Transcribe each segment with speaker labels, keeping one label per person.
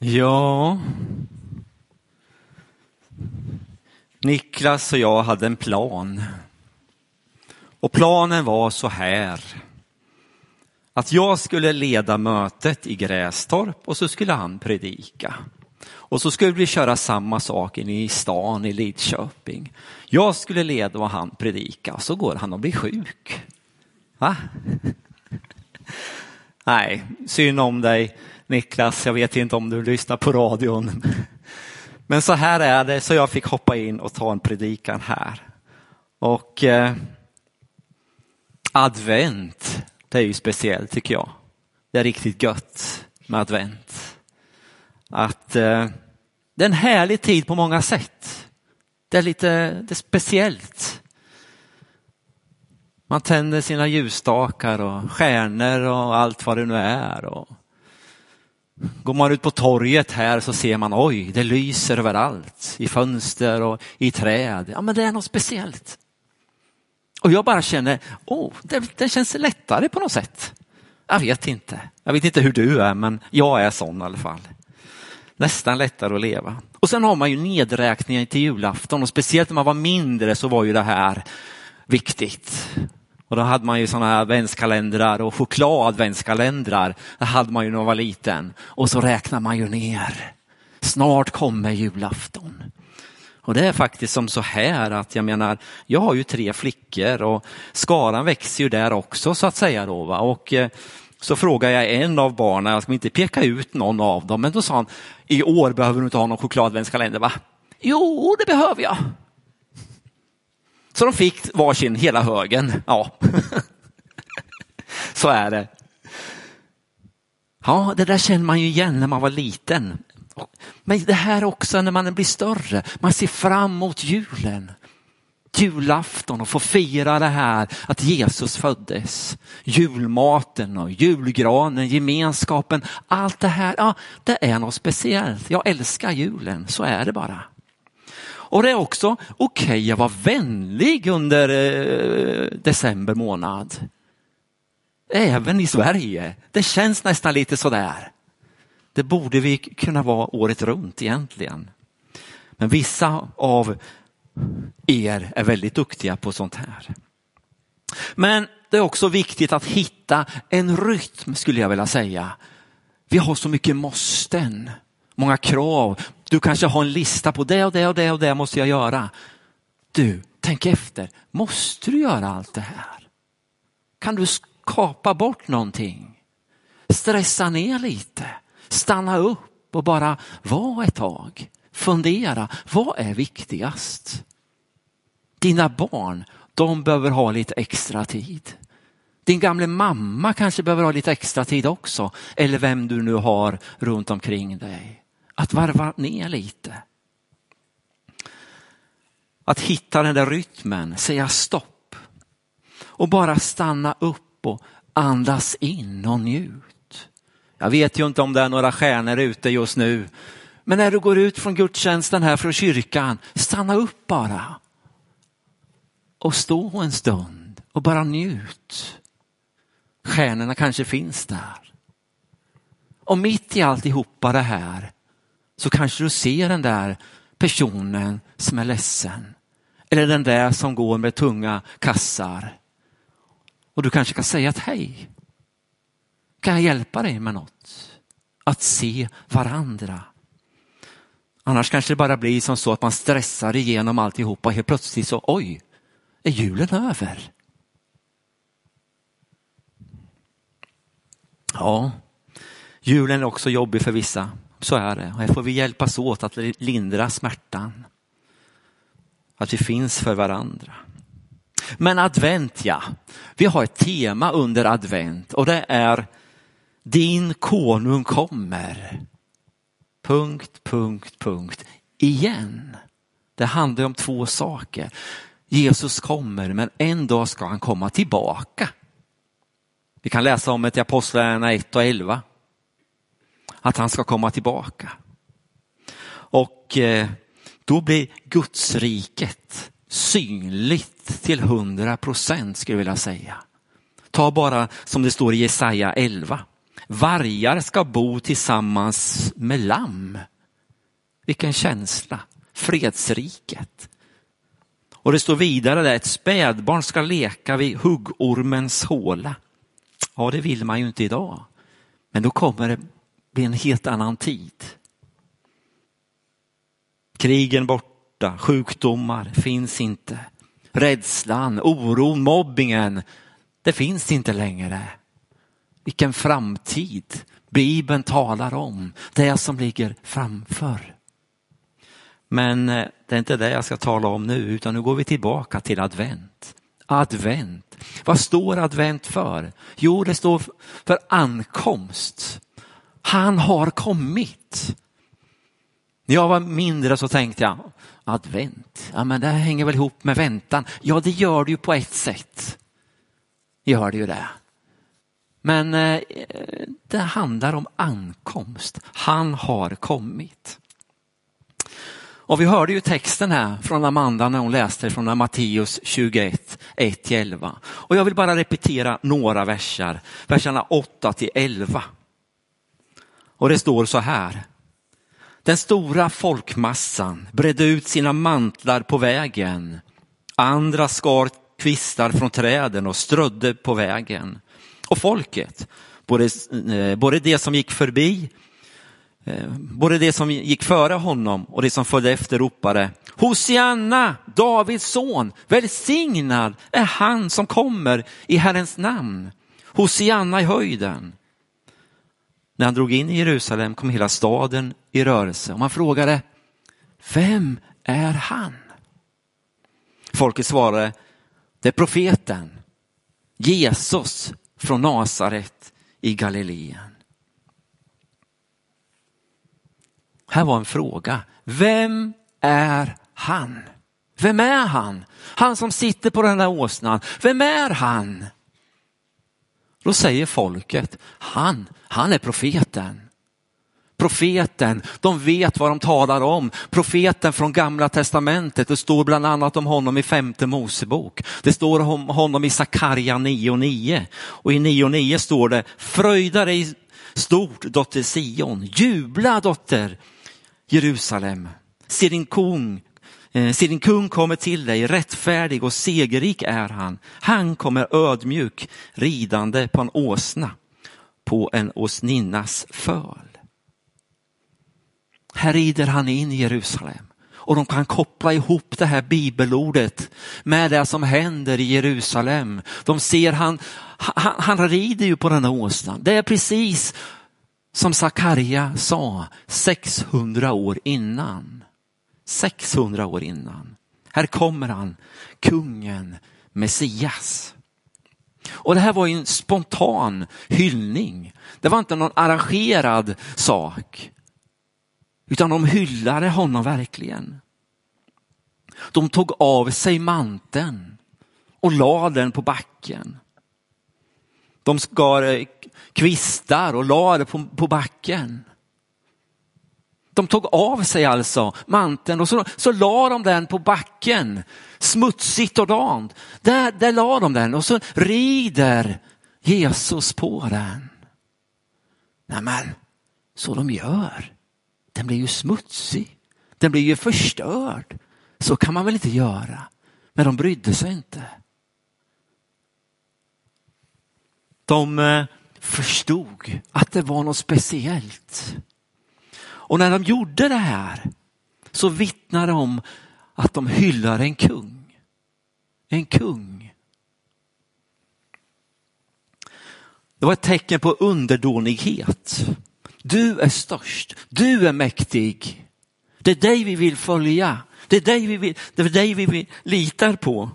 Speaker 1: Ja. Niklas och jag hade en plan. Och planen var så här. Att jag skulle leda mötet i Grästorp och så skulle han predika. Och så skulle vi köra samma sak in i stan i Lidköping. Jag skulle leda och han predika och så går han och blir sjuk. Va? Nej, synd om dig Niklas. Jag vet inte om du lyssnar på radion. Men så här är det, så jag fick hoppa in och ta en predikan här. Och eh, advent, det är ju speciellt tycker jag. Det är riktigt gött med advent. Att eh, det är en härlig tid på många sätt. Det är lite det är speciellt. Man tänder sina ljusstakar och stjärnor och allt vad det nu är. Och Går man ut på torget här så ser man oj, det lyser överallt i fönster och i träd. Ja, men det är något speciellt. Och jag bara känner, åh, det, det känns lättare på något sätt. Jag vet inte. Jag vet inte hur du är, men jag är sån i alla fall. Nästan lättare att leva. Och sen har man ju nedräkningen till julafton och speciellt när man var mindre så var ju det här viktigt. Och då hade man ju sådana här adventskalendrar och chokladadventskalendrar. Det hade man ju när man var liten. Och så räknar man ju ner. Snart kommer julafton. Och det är faktiskt som så här att jag menar, jag har ju tre flickor och skaran växer ju där också så att säga då. Va? Och eh, så frågade jag en av barnen, jag ska inte peka ut någon av dem, men då sa han, i år behöver du inte ha någon chokladadventskalender va? Jo, det behöver jag. Så de fick varsin hela högen. Ja, så är det. Ja, det där känner man ju igen när man var liten. Men det här också när man blir större. Man ser fram emot julen. Julafton och få fira det här att Jesus föddes. Julmaten och julgranen, gemenskapen, allt det här. Ja, det är något speciellt. Jag älskar julen, så är det bara. Och det är också okej okay att vara vänlig under eh, december månad. Även i Sverige. Det känns nästan lite sådär. Det borde vi kunna vara året runt egentligen. Men vissa av er är väldigt duktiga på sånt här. Men det är också viktigt att hitta en rytm skulle jag vilja säga. Vi har så mycket måsten, många krav, du kanske har en lista på det och det och det och det måste jag göra. Du, tänk efter. Måste du göra allt det här? Kan du skapa bort någonting? Stressa ner lite. Stanna upp och bara vara ett tag. Fundera, vad är viktigast? Dina barn, de behöver ha lite extra tid. Din gamla mamma kanske behöver ha lite extra tid också. Eller vem du nu har runt omkring dig. Att varva ner lite. Att hitta den där rytmen, säga stopp. Och bara stanna upp och andas in och njut. Jag vet ju inte om det är några stjärnor ute just nu. Men när du går ut från gudstjänsten här från kyrkan, stanna upp bara. Och stå en stund och bara njut. Stjärnorna kanske finns där. Och mitt i alltihopa det här så kanske du ser den där personen som är ledsen. Eller den där som går med tunga kassar. Och du kanske kan säga att hej, kan jag hjälpa dig med något? Att se varandra. Annars kanske det bara blir som så att man stressar igenom alltihopa och helt plötsligt så oj, är julen över? Ja, julen är också jobbig för vissa. Så är det. Och här får vi hjälpas åt att lindra smärtan. Att vi finns för varandra. Men advent ja, vi har ett tema under advent och det är din konung kommer. Punkt, punkt, punkt. Igen. Det handlar om två saker. Jesus kommer men en dag ska han komma tillbaka. Vi kan läsa om det i Apostlagärningarna 1 och 11 att han ska komma tillbaka. Och eh, då blir Gudsriket synligt till hundra procent skulle jag vilja säga. Ta bara som det står i Jesaja 11. Vargar ska bo tillsammans med lamm. Vilken känsla. Fredsriket. Och det står vidare där, ett spädbarn ska leka vid huggormens håla. Ja, det vill man ju inte idag. Men då kommer det är en helt annan tid. Krigen borta, sjukdomar finns inte. Rädslan, oron, mobbingen, det finns inte längre. Vilken framtid Bibeln talar om, det som ligger framför. Men eh, det är inte det jag ska tala om nu, utan nu går vi tillbaka till advent. Advent. Vad står advent för? Jo, det står för ankomst. Han har kommit. När jag var mindre så tänkte jag, advent, ja men det hänger väl ihop med väntan. Ja, det gör det ju på ett sätt. Gör det ju det. Men eh, det handlar om ankomst. Han har kommit. Och vi hörde ju texten här från Amanda när hon läste från Matteus 21, 1-11. Och jag vill bara repetera några versar, verserna 8 till 11. Och det står så här. Den stora folkmassan bredde ut sina mantlar på vägen. Andra skar kvistar från träden och strödde på vägen. Och folket, både, eh, både det som gick förbi eh, både det som gick före honom och det som följde efter ropade Hosianna, Davids son, välsignad är han som kommer i Herrens namn. Hosianna i höjden. När han drog in i Jerusalem kom hela staden i rörelse och man frågade, vem är han? Folket svarade, det är profeten, Jesus från Nasaret i Galileen. Här var en fråga. Vem är han? Vem är han? Han som sitter på den där åsnan. Vem är han? Då säger folket, han, han är profeten. Profeten, de vet vad de talar om. Profeten från gamla testamentet, det står bland annat om honom i femte Mosebok. Det står om honom i Sakarja 9 och 9. Och i 9 och 9 står det, fröjda dig stort dotter Sion, jubla dotter Jerusalem. Se din kung, Eh, se din kung kommer till dig, rättfärdig och segerrik är han. Han kommer ödmjuk ridande på en åsna, på en åsninnas föl. Här rider han in i Jerusalem och de kan koppla ihop det här bibelordet med det som händer i Jerusalem. De ser han, han, han rider ju på den här åsnan. Det är precis som Sakarja sa 600 år innan. 600 år innan. Här kommer han, kungen Messias. Och det här var en spontan hyllning. Det var inte någon arrangerad sak. Utan de hyllade honom verkligen. De tog av sig manteln och lade den på backen. De skar eh, kvistar och lade på, på backen. De tog av sig alltså manteln och så, så la de den på backen. Smutsigt och dant. Där, där la de den och så rider Jesus på den. Nämen, så de gör. Den blir ju smutsig. Den blir ju förstörd. Så kan man väl inte göra. Men de brydde sig inte. De eh, förstod att det var något speciellt. Och när de gjorde det här så vittnar de om att de hyllar en kung. En kung. Det var ett tecken på underdånighet. Du är störst, du är mäktig. Det är dig vi vill följa. Det är dig vi, vill, det är dig vi litar på.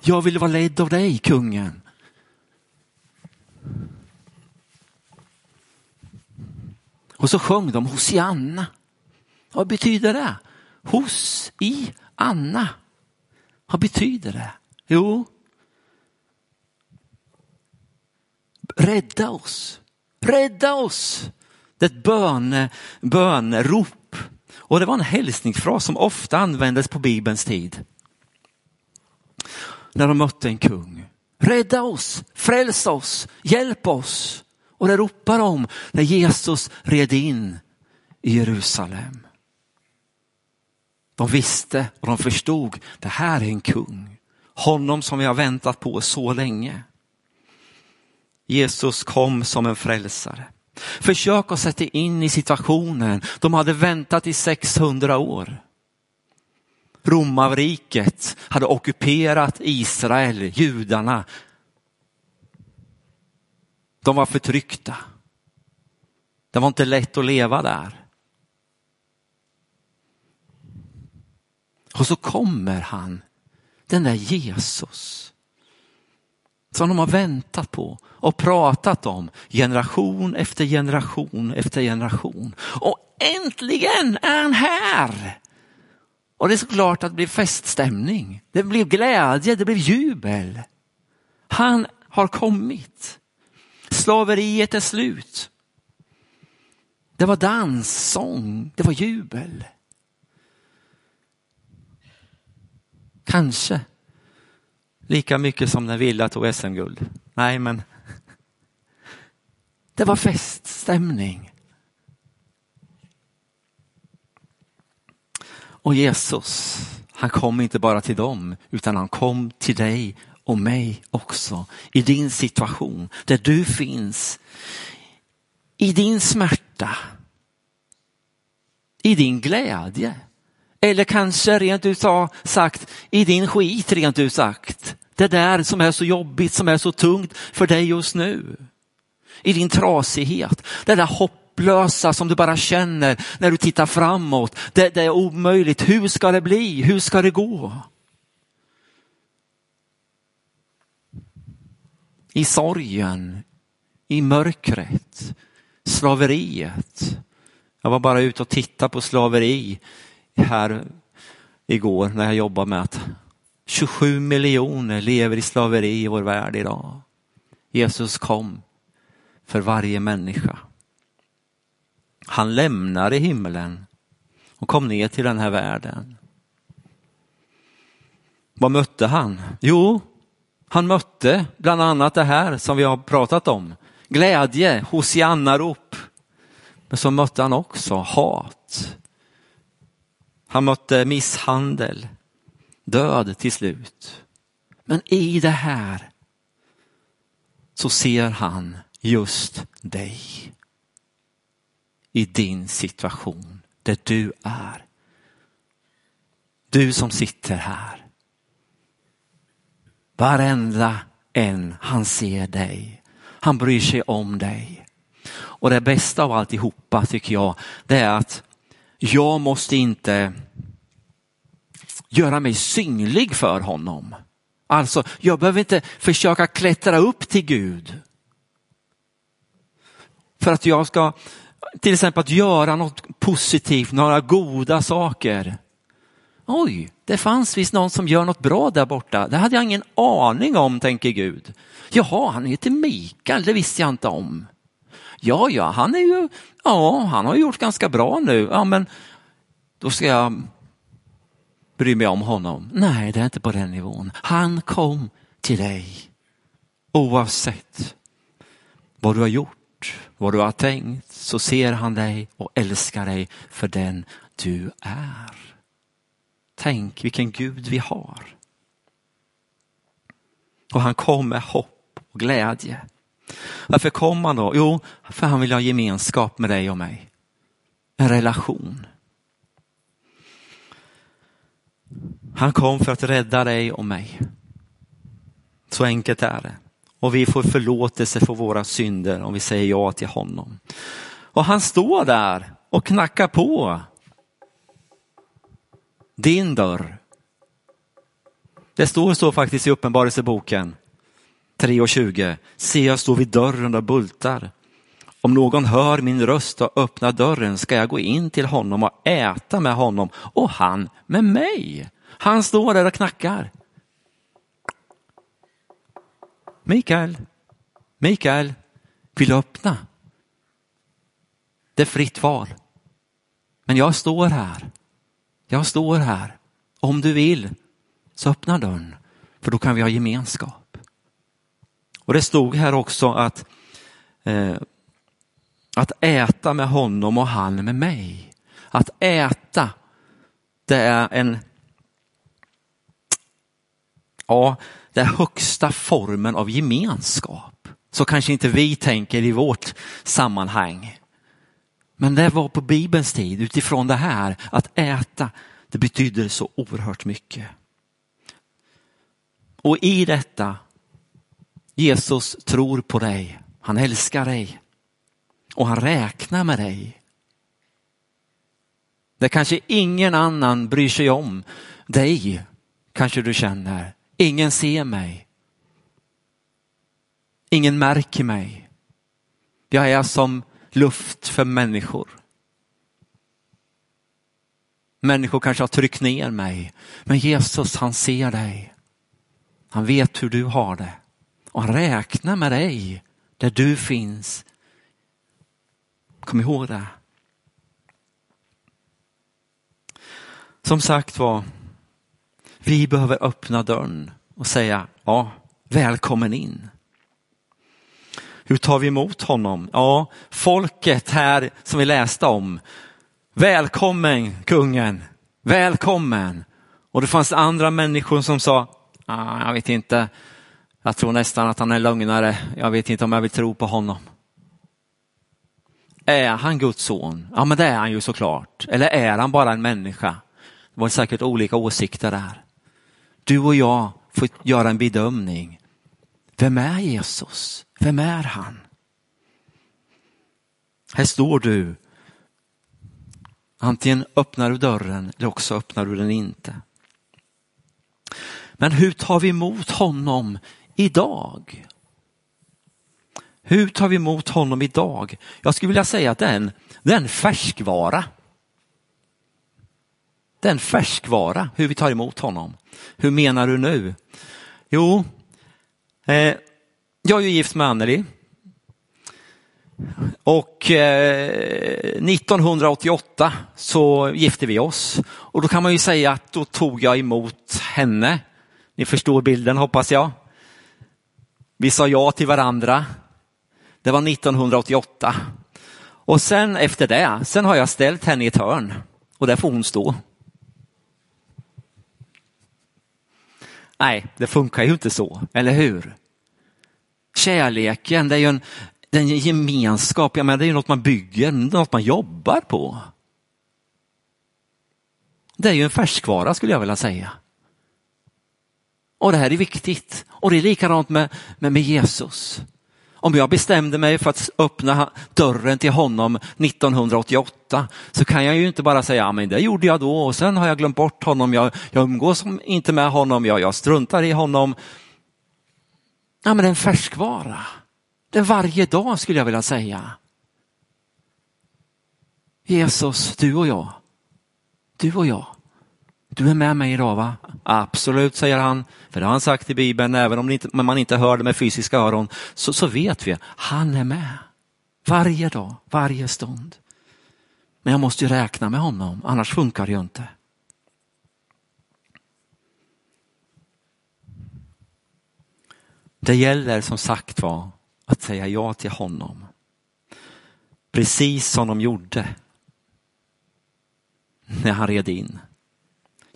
Speaker 1: Jag vill vara ledd av dig, kungen. Och så sjöng de Hosianna. Vad betyder det? Hos i Anna. Vad betyder det? Jo, rädda oss, rädda oss. Det är ett bön, bönrop. Och det var en hälsningsfras som ofta användes på Bibelns tid. när de mötte en kung. Rädda oss, fräls oss, hjälp oss. Och det ropar de när Jesus red in i Jerusalem. De visste och de förstod, det här är en kung. Honom som vi har väntat på så länge. Jesus kom som en frälsare. Försök att sätta in i situationen. De hade väntat i 600 år. Romarriket hade ockuperat Israel, judarna. De var förtryckta. Det var inte lätt att leva där. Och så kommer han, den där Jesus, som de har väntat på och pratat om generation efter generation efter generation. Och äntligen är han här! Och det är såklart att det blir feststämning. Det blev glädje, det blev jubel. Han har kommit. Slaveriet är slut. Det var dans, sång, det var jubel. Kanske lika mycket som när Villa tog SM-guld. Nej, men det var feststämning. Och Jesus, han kom inte bara till dem, utan han kom till dig och mig också. I din situation, där du finns. I din smärta. I din glädje. Eller kanske rent ut sagt, i din skit rent ut sagt. Det där som är så jobbigt, som är så tungt för dig just nu. I din trasighet, det där hoppet hopplösa som du bara känner när du tittar framåt. Det, det är omöjligt, hur ska det bli, hur ska det gå? I sorgen, i mörkret, slaveriet. Jag var bara ute och tittade på slaveri här igår när jag jobbade med att 27 miljoner lever i slaveri i vår värld idag. Jesus kom för varje människa. Han lämnade himlen och kom ner till den här världen. Vad mötte han? Jo, han mötte bland annat det här som vi har pratat om. Glädje, hosianna-rop. Men så mötte han också hat, han mötte misshandel, död till slut. Men i det här så ser han just dig. I din situation där du är. Du som sitter här. Varenda en, han ser dig. Han bryr sig om dig. Och det bästa av alltihopa tycker jag, det är att jag måste inte göra mig synlig för honom. Alltså, jag behöver inte försöka klättra upp till Gud. För att jag ska, till exempel att göra något positivt, några goda saker. Oj, det fanns visst någon som gör något bra där borta. Det hade jag ingen aning om, tänker Gud. Jaha, han heter Mikael, det visste jag inte om. Ja, ja, han är ju, ja, han har gjort ganska bra nu. Ja, men då ska jag bry mig om honom. Nej, det är inte på den nivån. Han kom till dig oavsett vad du har gjort, vad du har tänkt, så ser han dig och älskar dig för den du är. Tänk vilken Gud vi har. Och han kom med hopp och glädje. Varför kom han då? Jo, för han vill ha gemenskap med dig och mig. En relation. Han kom för att rädda dig och mig. Så enkelt är det. Och vi får förlåtelse för våra synder om vi säger ja till honom. Och han står där och knackar på din dörr. Det står så faktiskt i Uppenbarelseboken 3.20. Se, jag står vid dörren och bultar. Om någon hör min röst och öppnar dörren ska jag gå in till honom och äta med honom och han med mig. Han står där och knackar. Mikael, Mikael, vill du öppna? Det är fritt val. Men jag står här. Jag står här. Om du vill så öppna dörren. För då kan vi ha gemenskap. Och det stod här också att, eh, att äta med honom och han med mig. Att äta, det är en ja, det är högsta formen av gemenskap. Så kanske inte vi tänker i vårt sammanhang. Men det var på Bibelns tid utifrån det här att äta, det betyder så oerhört mycket. Och i detta, Jesus tror på dig, han älskar dig och han räknar med dig. Det kanske ingen annan bryr sig om dig, kanske du känner. Ingen ser mig. Ingen märker mig. Jag är som luft för människor. Människor kanske har tryckt ner mig, men Jesus han ser dig. Han vet hur du har det och han räknar med dig där du finns. Kom ihåg det. Som sagt var, vi behöver öppna dörren och säga ja, välkommen in. Hur tar vi emot honom? Ja, folket här som vi läste om. Välkommen kungen, välkommen. Och det fanns andra människor som sa, ah, jag vet inte, jag tror nästan att han är lögnare, jag vet inte om jag vill tro på honom. Är han Guds son? Ja men det är han ju såklart. Eller är han bara en människa? Det var säkert olika åsikter där. Du och jag får göra en bedömning. Vem är Jesus? Vem är han? Här står du. Antingen öppnar du dörren eller också öppnar du den inte. Men hur tar vi emot honom idag? Hur tar vi emot honom idag? Jag skulle vilja säga att det är en, det är en färskvara. Det är en färskvara hur vi tar emot honom. Hur menar du nu? Jo, eh, jag är ju gift med Anneli. Och eh, 1988 så gifte vi oss och då kan man ju säga att då tog jag emot henne. Ni förstår bilden hoppas jag. Vi sa ja till varandra. Det var 1988. Och sen efter det, sen har jag ställt henne i ett hörn och där får hon stå. Nej, det funkar ju inte så, eller hur? Kärleken, det är ju en, det är en gemenskap, jag menar, det är ju något man bygger, något man jobbar på. Det är ju en färskvara skulle jag vilja säga. Och det här är viktigt. Och det är likadant med, med, med Jesus. Om jag bestämde mig för att öppna dörren till honom 1988 så kan jag ju inte bara säga, ja men det gjorde jag då och sen har jag glömt bort honom, jag, jag umgås inte med honom, jag, jag struntar i honom. Ja men en färskvara. Det är varje dag skulle jag vilja säga. Jesus, du och jag. Du och jag. Du är med mig idag va? Absolut, säger han. För det har han sagt i Bibeln, även om inte, man inte hör det med fysiska öron, så, så vet vi, han är med. Varje dag, varje stund. Men jag måste ju räkna med honom, annars funkar det ju inte. Det gäller som sagt var att säga ja till honom. Precis som de gjorde när han red in.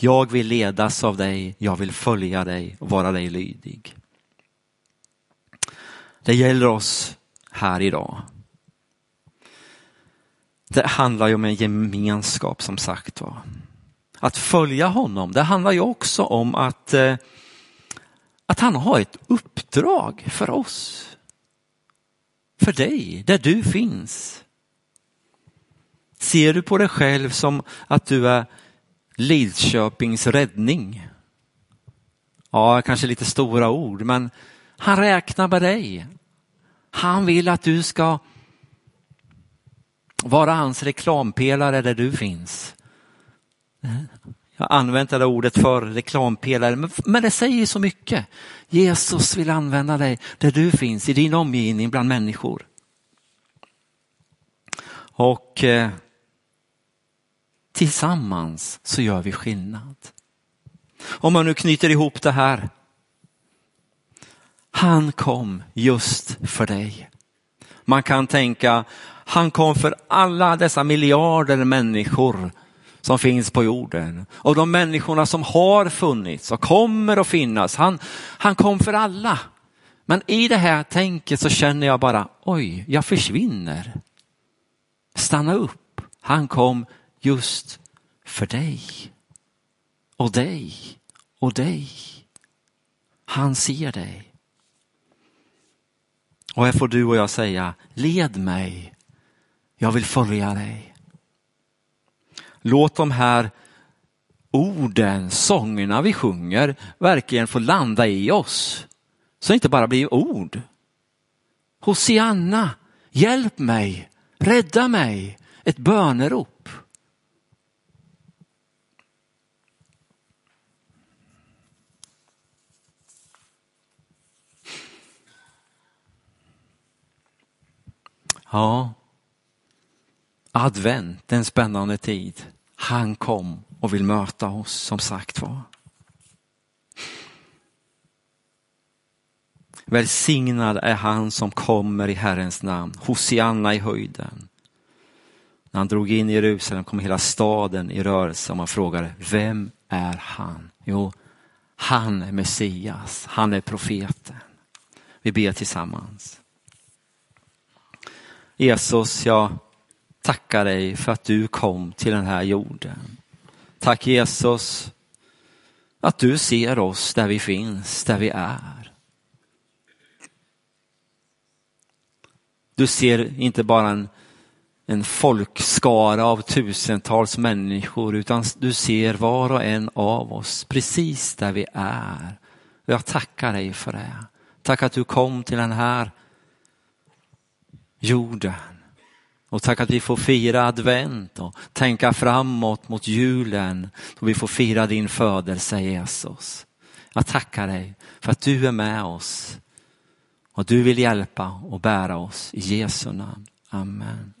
Speaker 1: Jag vill ledas av dig, jag vill följa dig och vara dig lydig. Det gäller oss här idag. Det handlar ju om en gemenskap som sagt var. Att följa honom, det handlar ju också om att, eh, att han har ett uppdrag för oss. För dig, där du finns. Ser du på dig själv som att du är Lidköpings räddning. Ja, kanske lite stora ord, men han räknar med dig. Han vill att du ska vara hans reklampelare där du finns. Jag har använt det där ordet för reklampelare, men det säger så mycket. Jesus vill använda dig där du finns, i din omgivning bland människor. Och eh, Tillsammans så gör vi skillnad. Om man nu knyter ihop det här Han kom just för dig. Man kan tänka, han kom för alla dessa miljarder människor som finns på jorden. Och de människorna som har funnits och kommer att finnas. Han, han kom för alla. Men i det här tänket så känner jag bara, oj, jag försvinner. Stanna upp. Han kom just för dig. Och dig. Och dig. Han ser dig. Och här får du och jag säga, led mig. Jag vill följa dig. Låt de här orden, sångerna vi sjunger verkligen få landa i oss. Så det inte bara blir ord. Hosianna, hjälp mig, rädda mig, ett bönerop. Ja, advent, en spännande tid. Han kom och vill möta oss som sagt var. Välsignad är han som kommer i Herrens namn. Hosianna i höjden. När han drog in i Jerusalem kom hela staden i rörelse och man frågade, vem är han? Jo, han är Messias, han är profeten. Vi ber tillsammans. Jesus, jag tacka dig för att du kom till den här jorden. Tack Jesus att du ser oss där vi finns, där vi är. Du ser inte bara en, en folkskara av tusentals människor utan du ser var och en av oss precis där vi är. Jag tackar dig för det. Tack att du kom till den här jorden. Och tack att vi får fira advent och tänka framåt mot julen då vi får fira din födelse Jesus. Jag tackar dig för att du är med oss och du vill hjälpa och bära oss i Jesu namn. Amen.